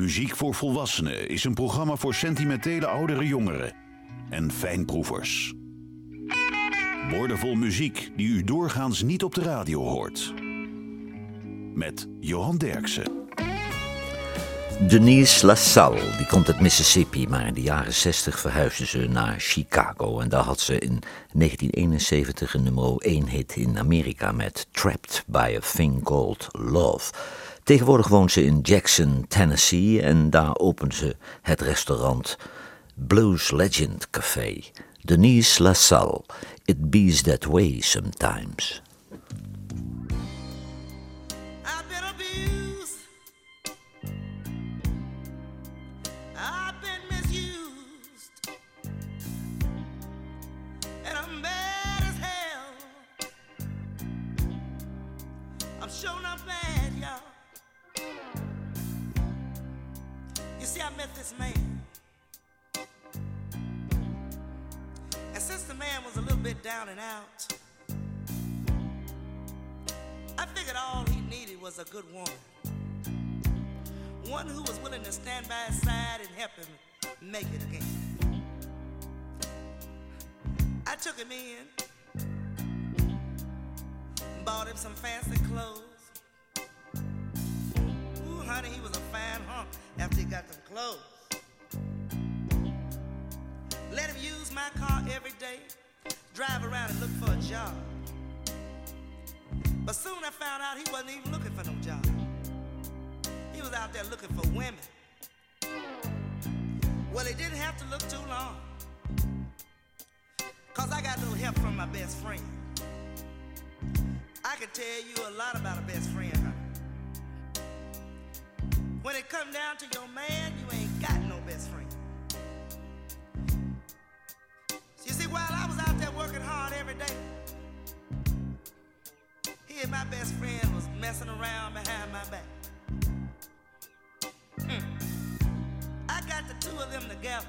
Muziek voor Volwassenen is een programma voor sentimentele oudere jongeren en fijnproevers. Woordenvol muziek die u doorgaans niet op de radio hoort. Met Johan Derksen. Denise LaSalle, die komt uit Mississippi, maar in de jaren 60 verhuisde ze naar Chicago. En daar had ze in 1971 een nummer 1 hit in Amerika met Trapped by a Thing Called Love. Tegenwoordig woont ze in Jackson, Tennessee en daar opent ze het restaurant Blues Legend Café. Denise LaSalle, it bees that way sometimes. This man. And since the man was a little bit down and out, I figured all he needed was a good woman. One who was willing to stand by his side and help him make it again. I took him in, bought him some fancy clothes. Ooh, honey, he was a fine hunk after he got them clothes. Let him use my car every day, drive around and look for a job. But soon I found out he wasn't even looking for no job. He was out there looking for women. Well, he didn't have to look too long. Cause I got a little help from my best friend. I can tell you a lot about a best friend, huh? When it come down to your man, you ain't messing around behind my back. Hmm. I got the two of them together.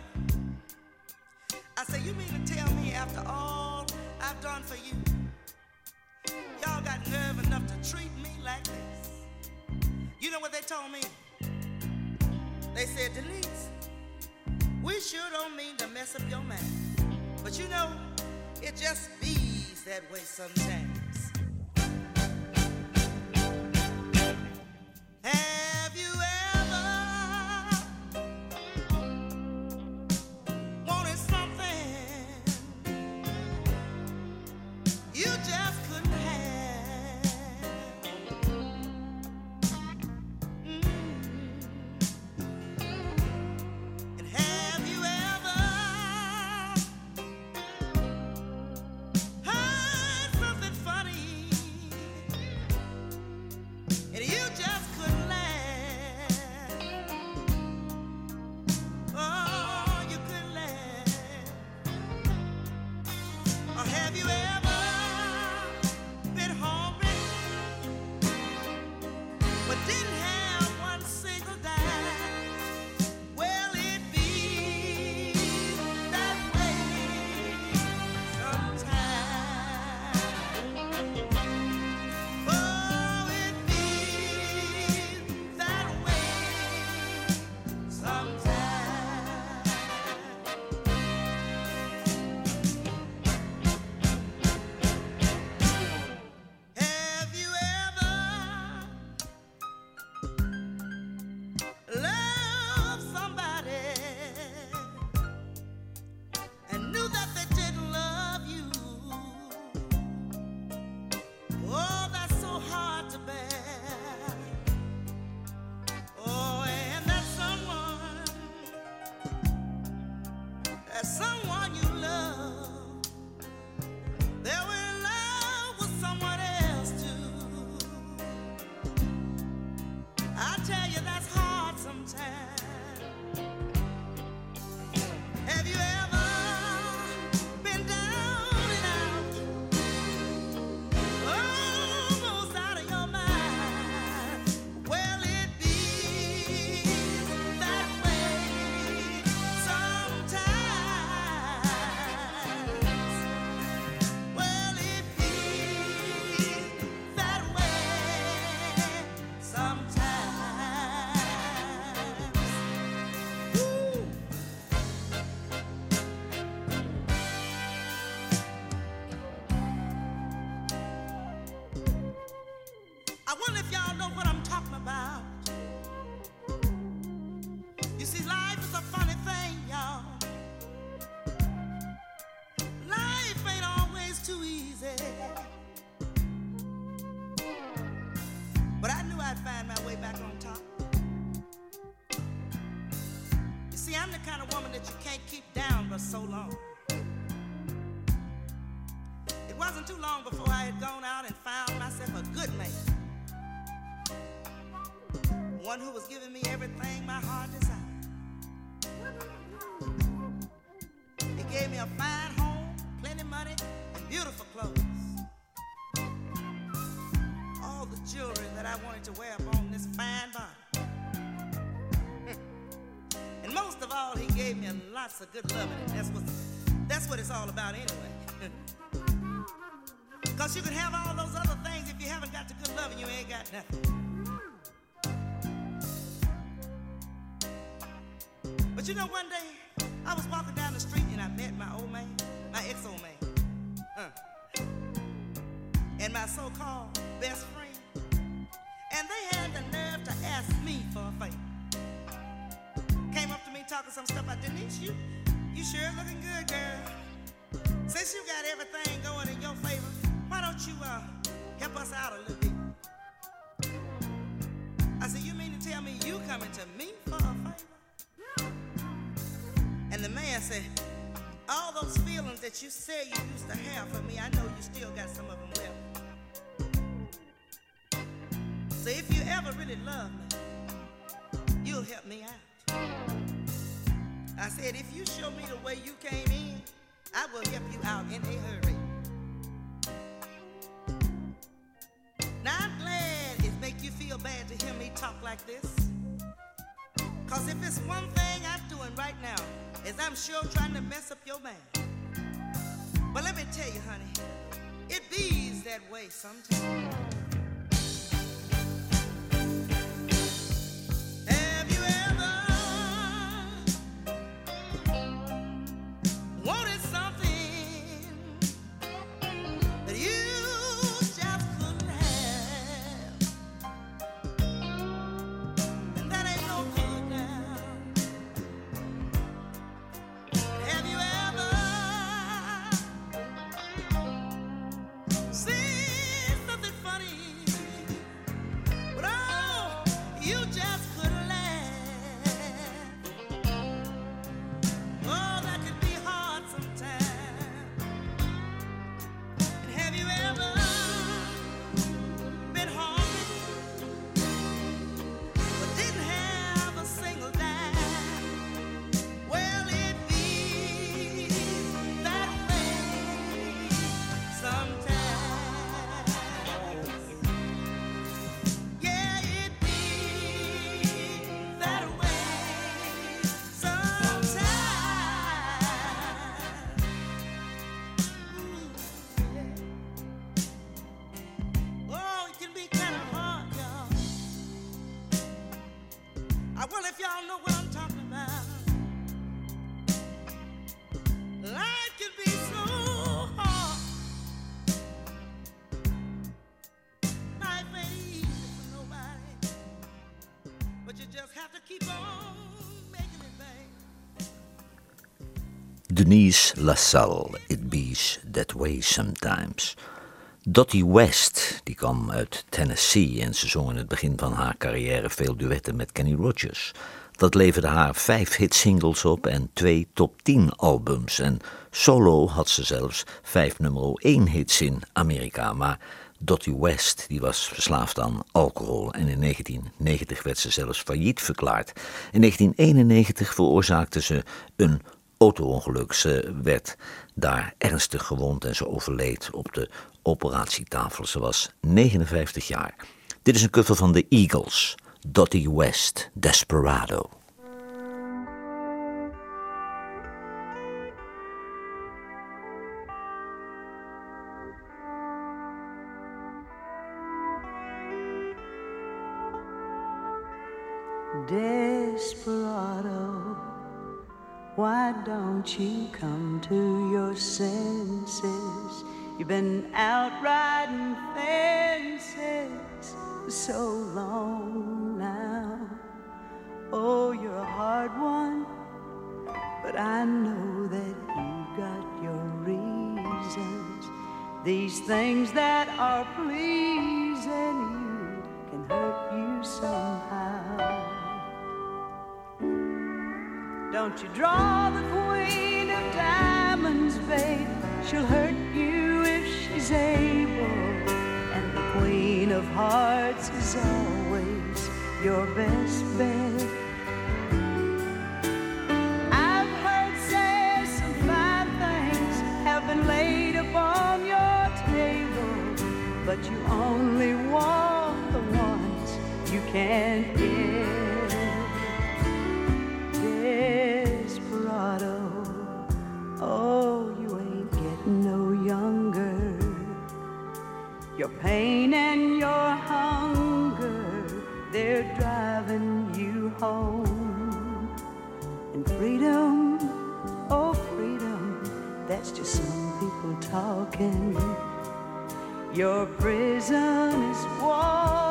I said, you mean to tell me after all I've done for you, y'all got nerve enough to treat me like this? You know what they told me? They said, Denise, we sure don't mean to mess up your mind. But you know, it just bees that way sometimes. Have lots of good loving. That's what that's what it's all about anyway. Cause you can have all those other things if you haven't got the good loving, you ain't got nothing. But you know, one day I was walking down the street and I met my old man, my ex old man, uh, and my so called best friend. And they had the nerve to ask me for a favor. Talking some stuff about Denise, you, you sure looking good, girl. Since you got everything going in your favor, why don't you uh, help us out a little bit? I said, you mean to tell me you coming to me for a favor? And the man said, All those feelings that you said you used to have for me, I know you still got some of them left. So if you ever really love me, you'll help me out. I said, If you show me the way you came in, I will help you out in a hurry. Now I'm glad it make you feel bad to hear me talk like this. Cause if it's one thing I'm doing right now, is I'm sure trying to mess up your man. But let me tell you, honey, it bees that way sometimes. Denise LaSalle, It Bees That Way Sometimes. Dottie West, die kwam uit Tennessee en ze zong in het begin van haar carrière veel duetten met Kenny Rogers. Dat leverde haar vijf hitsingles op en twee top 10 albums. En solo had ze zelfs vijf nummer 1 hits in Amerika. Maar Dottie West die was verslaafd aan alcohol en in 1990 werd ze zelfs failliet verklaard. In 1991 veroorzaakte ze een auto-ongeluk. Ze werd daar ernstig gewond en ze overleed op de operatietafel. Ze was 59 jaar. Dit is een cover van de Eagles, Dottie West, Desperado. Desperado Why don't you come to your senses? You've been out riding fences for so long now. Oh, you're a hard one, but I know that you've got your reasons. These things that are pleasing don't you draw the queen of diamonds, babe? She'll hurt you if she's able. And the queen of hearts is always your best bet. I've heard say some fine things have been laid upon your table, but you only want the ones you can't get. Pain and your hunger, they're driving you home. And freedom, oh, freedom, that's just some people talking. Your prison is walking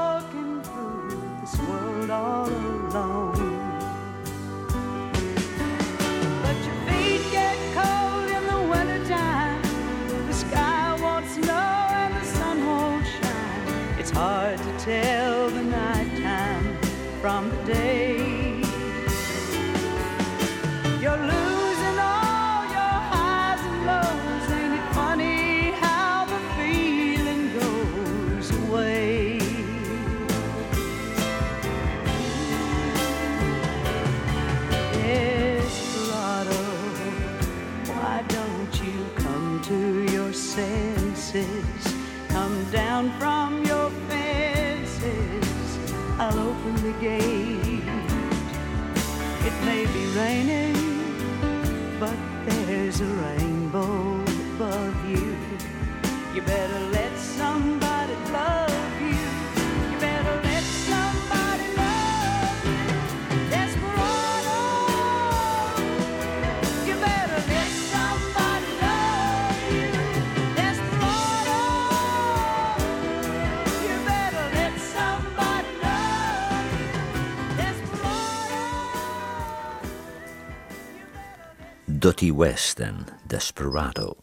Dottie West en Desperado.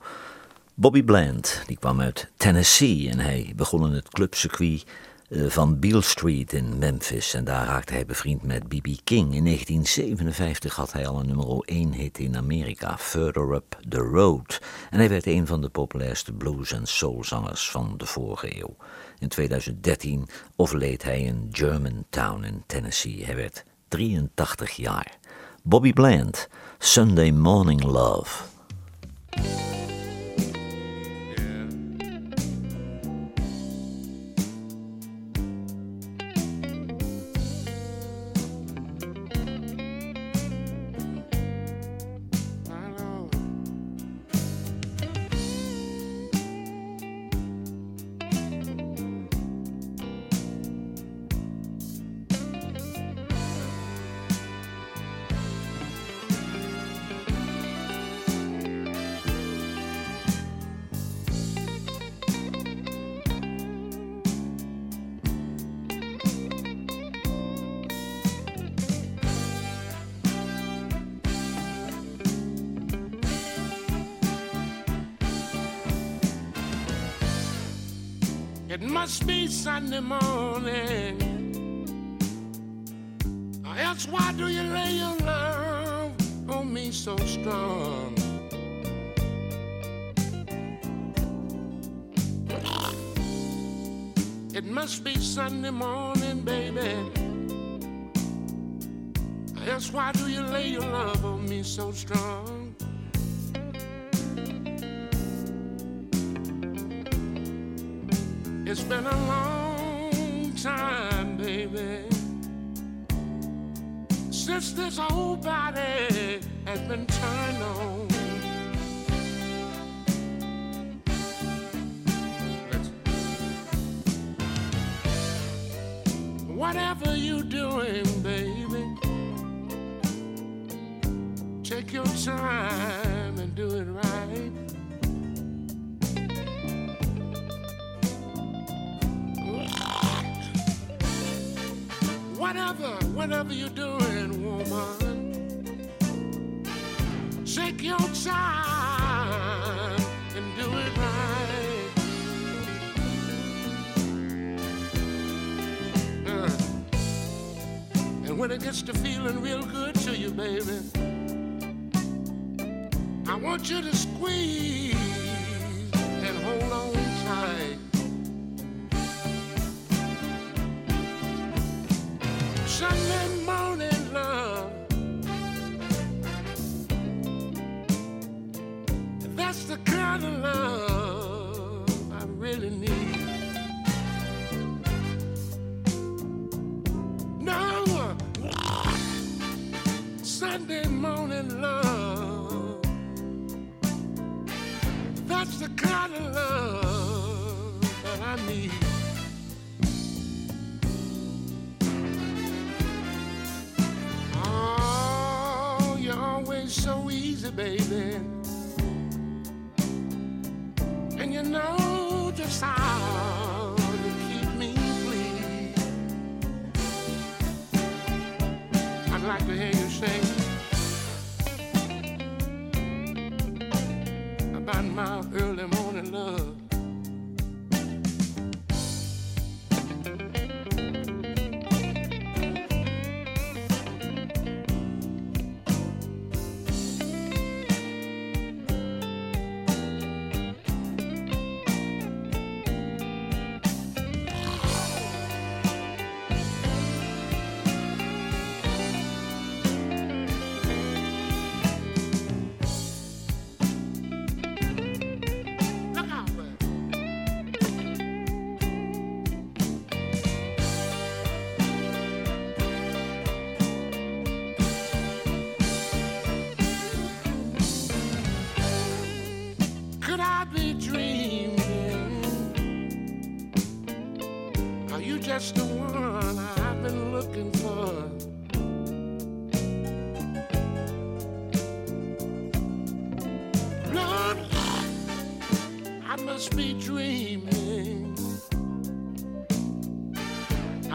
Bobby Bland die kwam uit Tennessee en hij begon in het clubcircuit eh, van Beale Street in Memphis. En daar raakte hij bevriend met B.B. King. In 1957 had hij al een nummer 1 hit in Amerika, Further Up the Road. En hij werd een van de populairste blues- en soulzangers van de vorige eeuw. In 2013 overleed hij in Germantown in Tennessee. Hij werd 83 jaar. Bobby Bland, Sunday Morning Love. Baby, since this whole body has been turned on. Whatever you're doing, baby, take your time and do it right. Whatever, you're doing, woman, take your time and do it right. Uh, and when it gets to feeling real good to you, baby, I want you to squeeze easy, baby.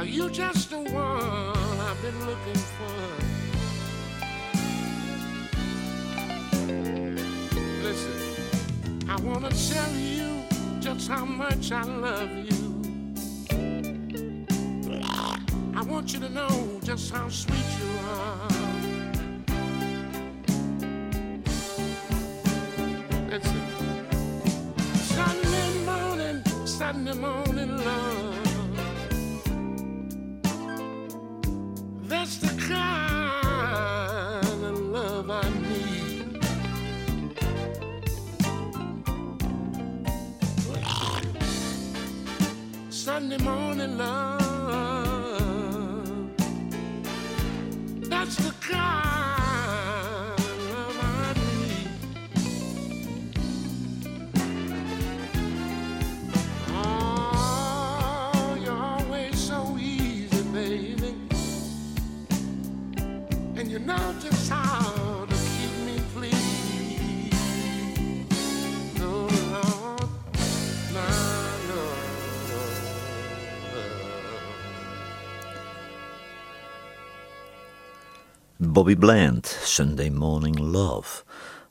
Are you just the one I've been looking for? Listen, I wanna tell you just how much I love you. I want you to know just how sweet you are. Bobby Bland, Sunday Morning Love.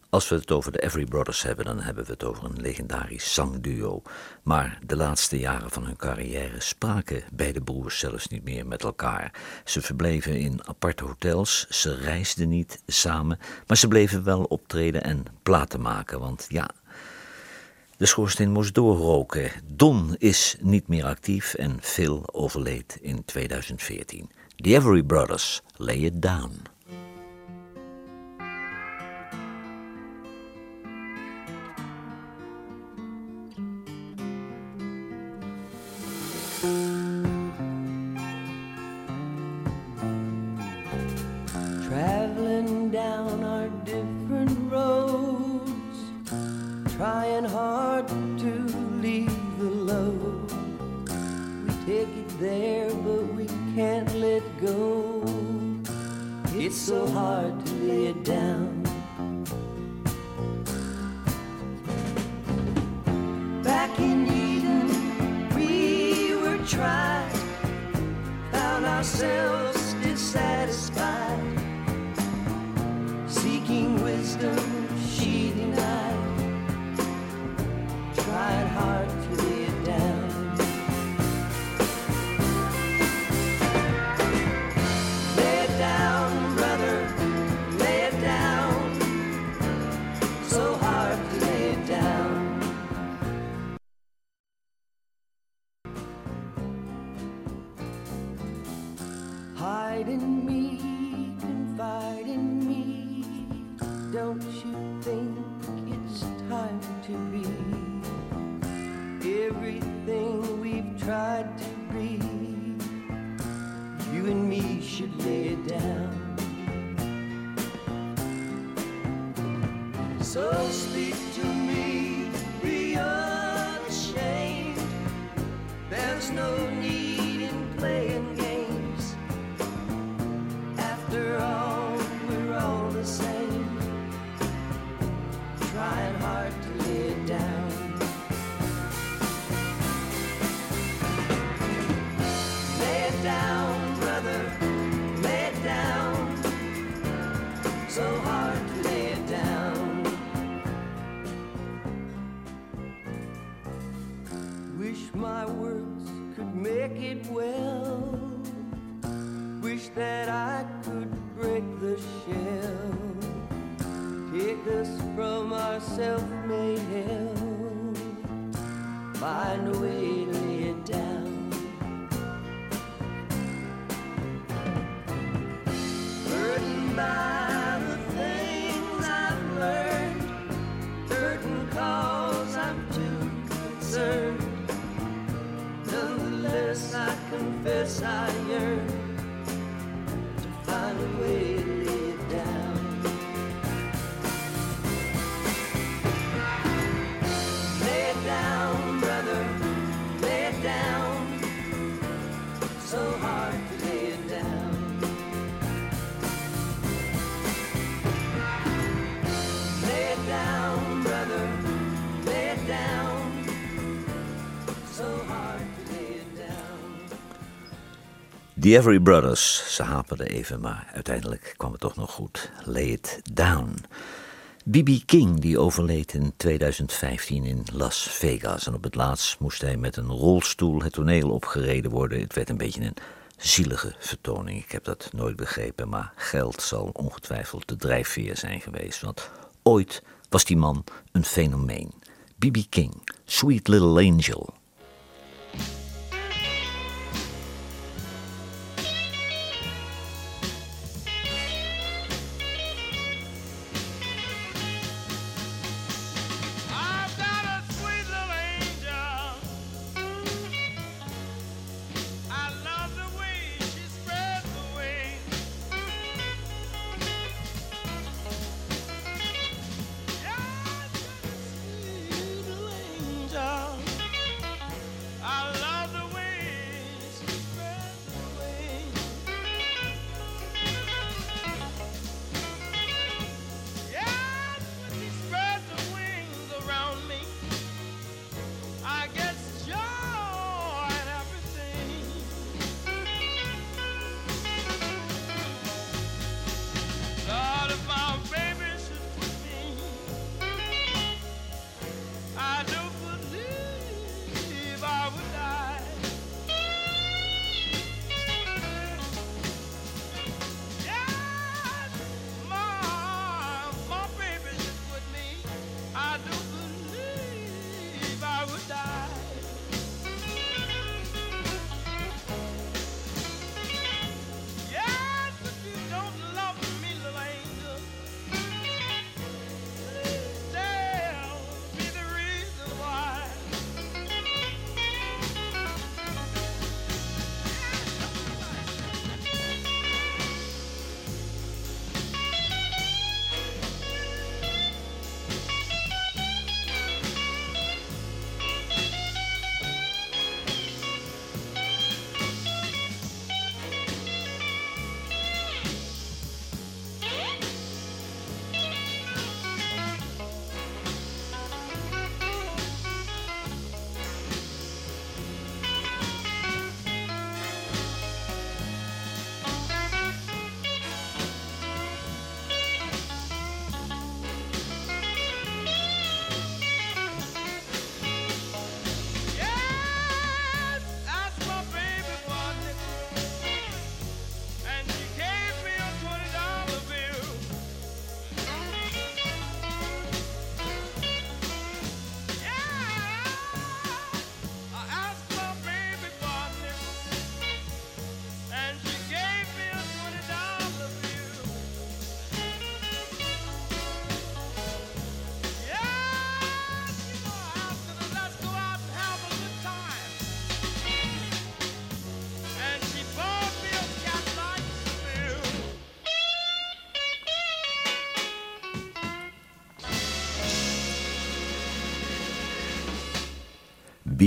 Als we het over de Every Brothers hebben, dan hebben we het over een legendarisch zangduo. Maar de laatste jaren van hun carrière spraken beide broers zelfs niet meer met elkaar. Ze verbleven in aparte hotels, ze reisden niet samen, maar ze bleven wel optreden en platen maken. Want ja, de schoorsteen moest doorroken. Don is niet meer actief en Phil overleed in 2014. The Every Brothers, lay it down. Hide in me, confide in me. Don't you think it's time to be everything we've tried to be? You and me should lay it down. So The Every Brothers, ze haperden even, maar uiteindelijk kwam het toch nog goed. Lay it down. B.B. King die overleed in 2015 in Las Vegas. En op het laatst moest hij met een rolstoel het toneel opgereden worden. Het werd een beetje een zielige vertoning. Ik heb dat nooit begrepen, maar geld zal ongetwijfeld de drijfveer zijn geweest. Want ooit was die man een fenomeen. B.B. King, Sweet Little Angel.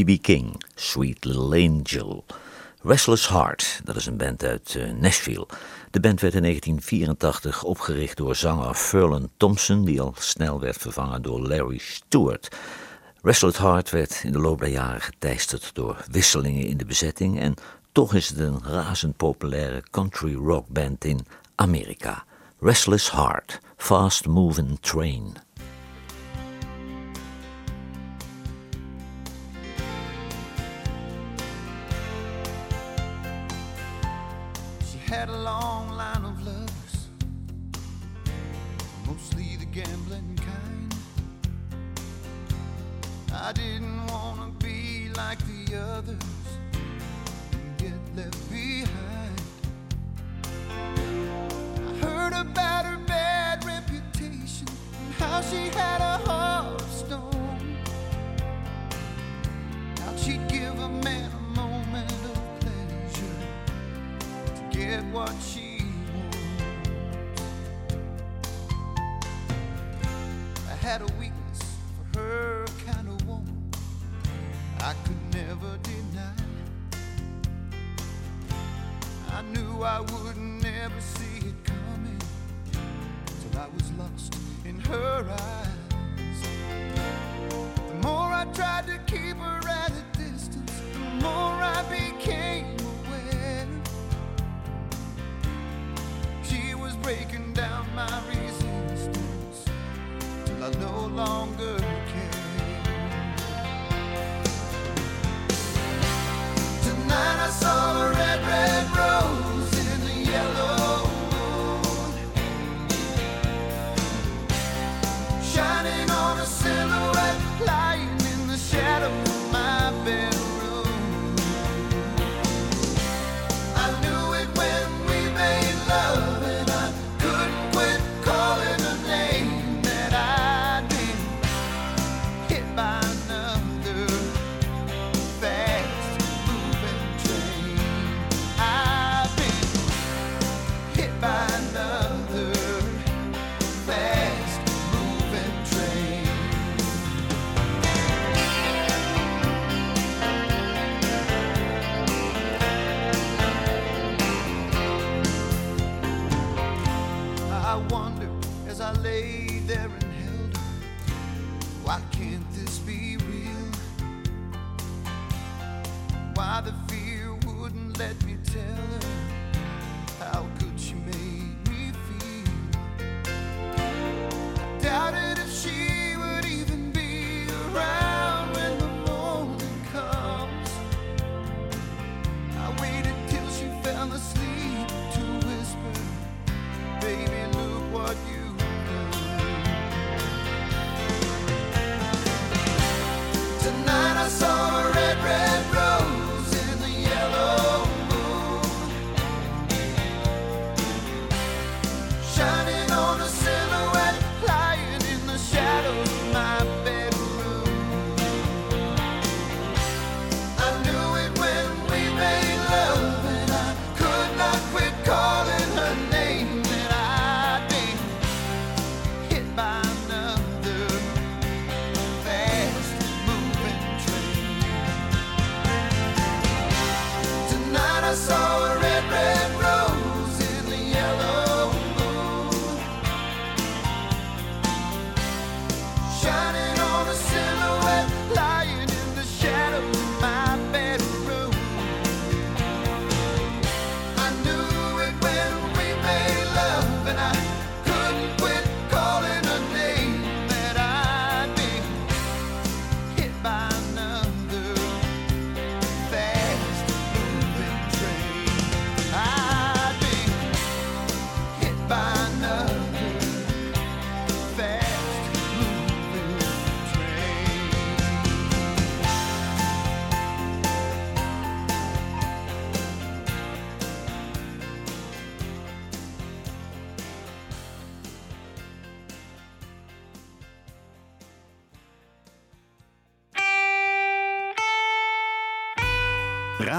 B.B. King, Sweet Little Angel. Restless Heart, dat is een band uit eh, Nashville. De band werd in 1984 opgericht door zanger Furlan Thompson, die al snel werd vervangen door Larry Stewart. Restless Heart werd in de loop der jaren geteisterd door wisselingen in de bezetting en toch is het een razend populaire country rock band in Amerika. Restless Heart, Fast Moving Train.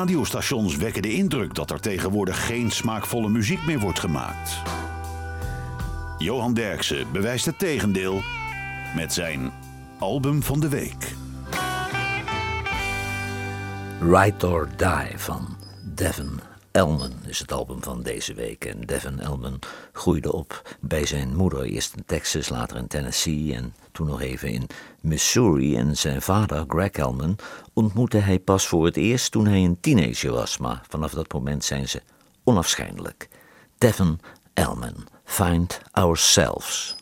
radiostations wekken de indruk dat er tegenwoordig geen smaakvolle muziek meer wordt gemaakt. Johan Derksen bewijst het tegendeel met zijn album van de week. Write or Die van Devon Elman is het album van deze week. En Devin Elman groeide op bij zijn moeder, eerst in Texas, later in Tennessee en toen nog even in Missouri. En zijn vader, Greg Elman, ontmoette hij pas voor het eerst toen hij een teenager was. Maar vanaf dat moment zijn ze onafscheidelijk. Devin Elman, Find Ourselves.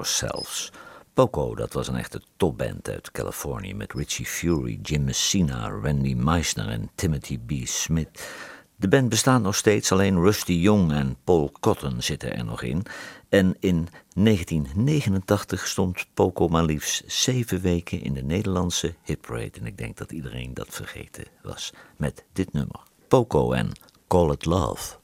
Ourselves. Poco, dat was een echte topband uit Californië met Richie Fury, Jim Messina, Randy Meisner en Timothy B. Smith. De band bestaat nog steeds, alleen Rusty Young en Paul Cotton zitten er nog in. En in 1989 stond Poco maar liefst zeven weken in de Nederlandse hitparade. En ik denk dat iedereen dat vergeten was met dit nummer. Poco en Call It Love.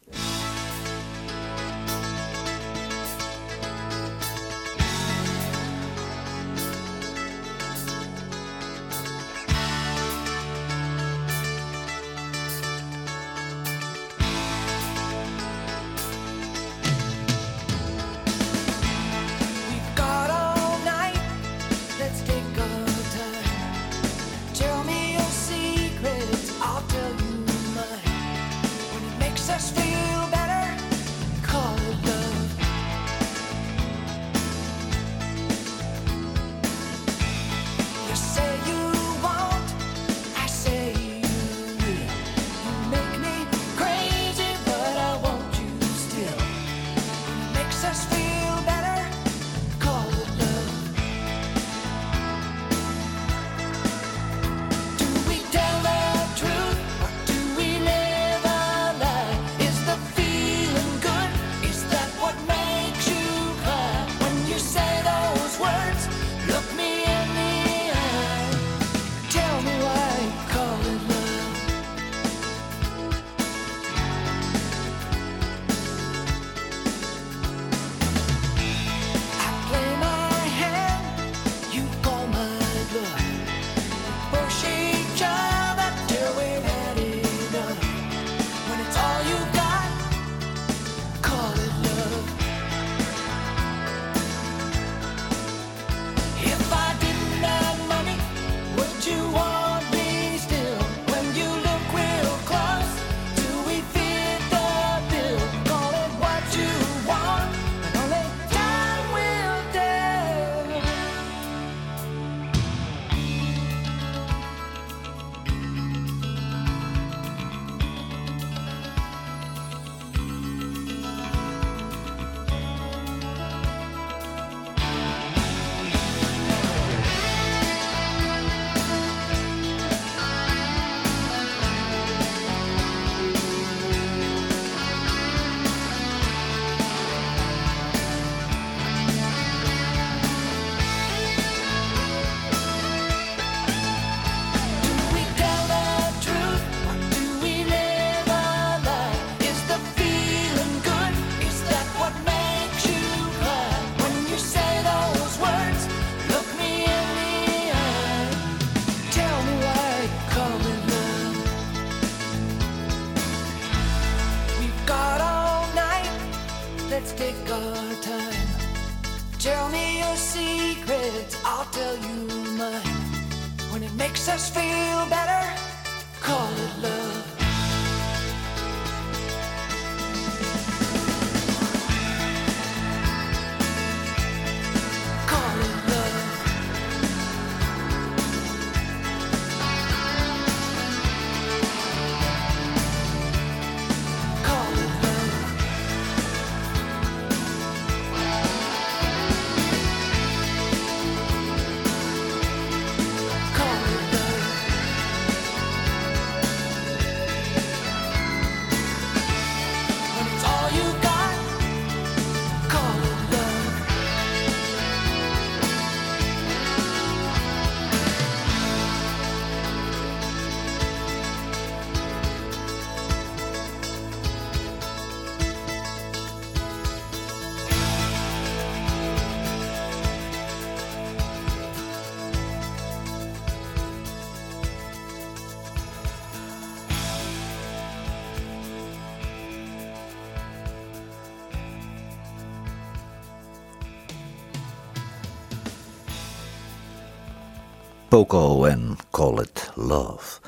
Poco en Call It Love.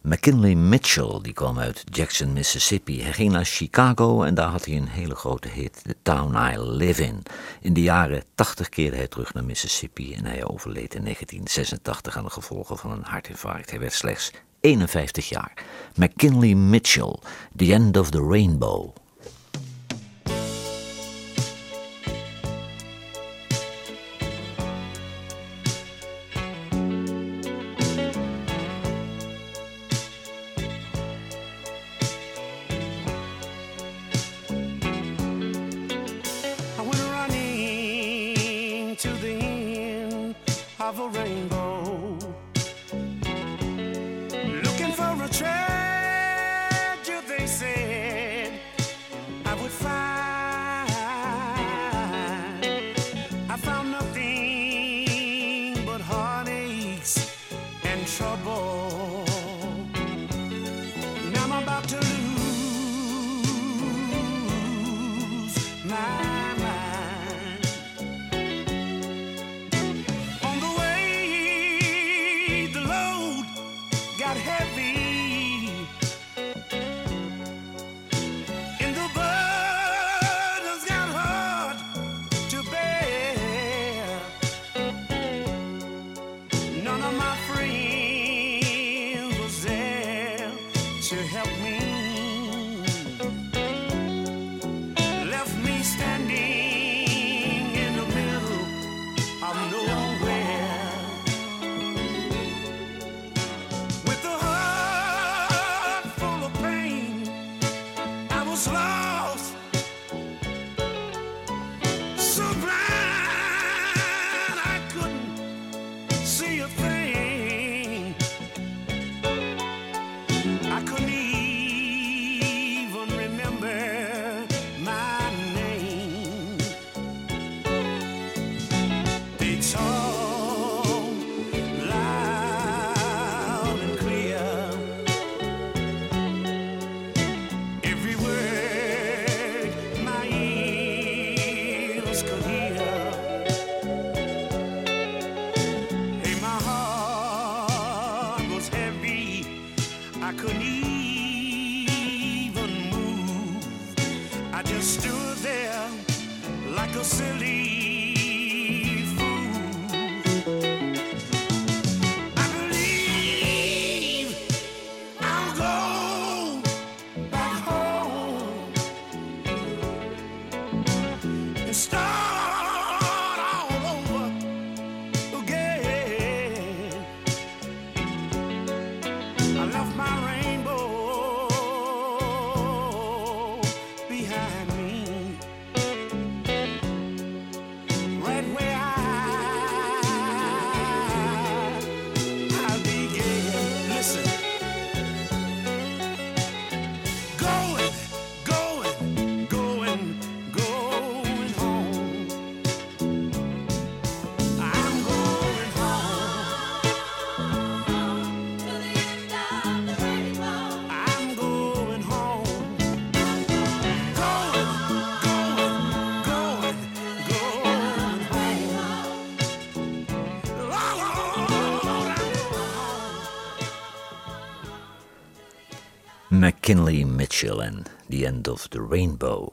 McKinley Mitchell die kwam uit Jackson, Mississippi. Hij ging naar Chicago en daar had hij een hele grote hit, The Town I Live In. In de jaren 80 keerde hij terug naar Mississippi en hij overleed in 1986 aan de gevolgen van een hartinfarct. Hij werd slechts 51 jaar. McKinley Mitchell, The End of the Rainbow. a rain McKinley Mitchell en The End of the Rainbow.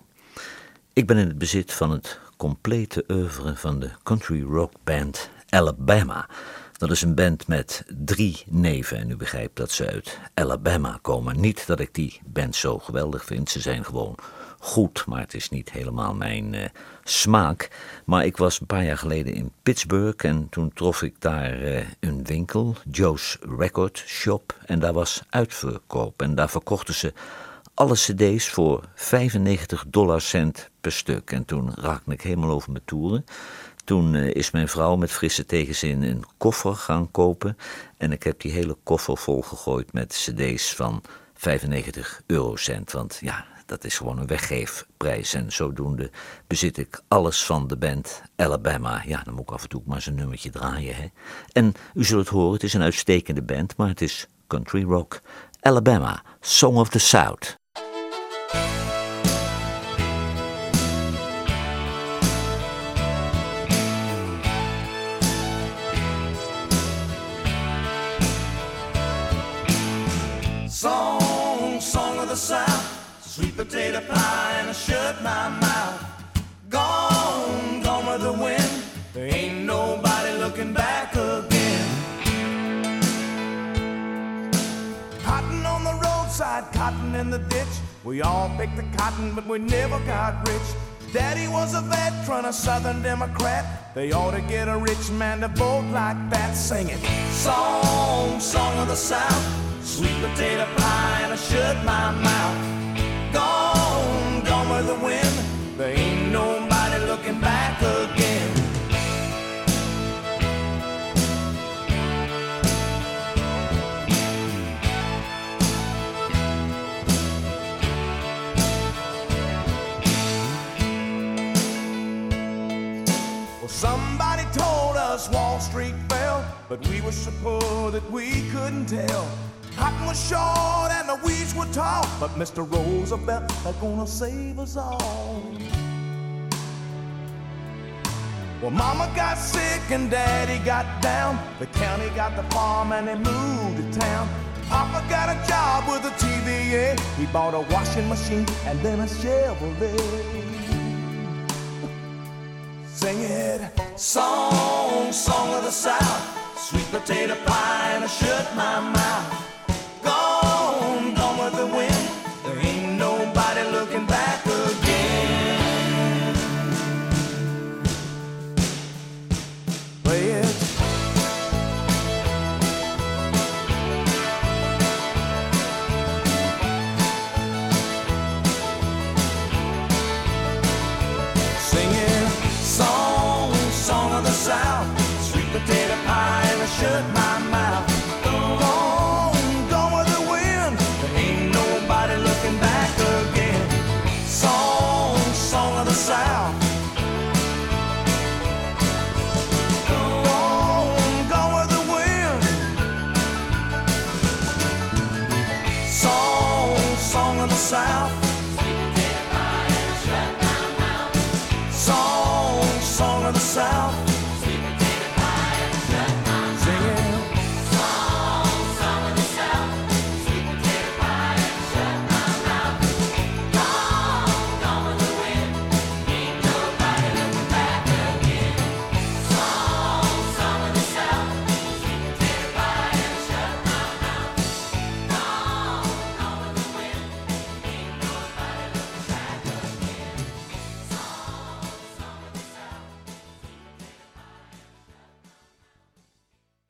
Ik ben in het bezit van het complete oeuvre van de country rock band Alabama. Dat is een band met drie neven en u begrijpt dat ze uit Alabama komen. Niet dat ik die band zo geweldig vind, ze zijn gewoon goed, maar het is niet helemaal mijn uh, smaak. Maar ik was een paar jaar geleden in Pittsburgh en toen trof ik daar uh, een winkel, Joe's Record Shop, en daar was uitverkoop. En daar verkochten ze alle cd's voor 95 dollar cent per stuk. En toen raakte ik helemaal over mijn toeren. Toen uh, is mijn vrouw met frisse tegenzin een koffer gaan kopen. En ik heb die hele koffer volgegooid met cd's van 95 eurocent. Want ja, dat is gewoon een weggeefprijs. En zodoende bezit ik alles van de band Alabama. Ja, dan moet ik af en toe maar eens een nummertje draaien. Hè? En u zult het horen, het is een uitstekende band, maar het is country rock. Alabama, Song of the South. Song, song of the South. Sweet potato pie and I shut my mouth. Gone, gone with the wind. There ain't nobody looking back again. Cotton on the roadside, cotton in the ditch. We all picked the cotton, but we never got rich. Daddy was a veteran, a Southern Democrat. They ought to get a rich man to vote like that, singing song, song of the South. Sweet potato pie, and I shut my mouth gone the wind. There ain't nobody looking back again. Well, somebody told us Wall Street fell, but we were so poor that we couldn't tell. Cotton was short and the weeds were tall, but Mr. Roosevelt is gonna save us all. Well, Mama got sick and Daddy got down. The county got the farm and they moved to town. Papa got a job with the TVA. He bought a washing machine and then a Chevrolet. Sing it, song, song of the South. Sweet potato pie and I shut my mouth.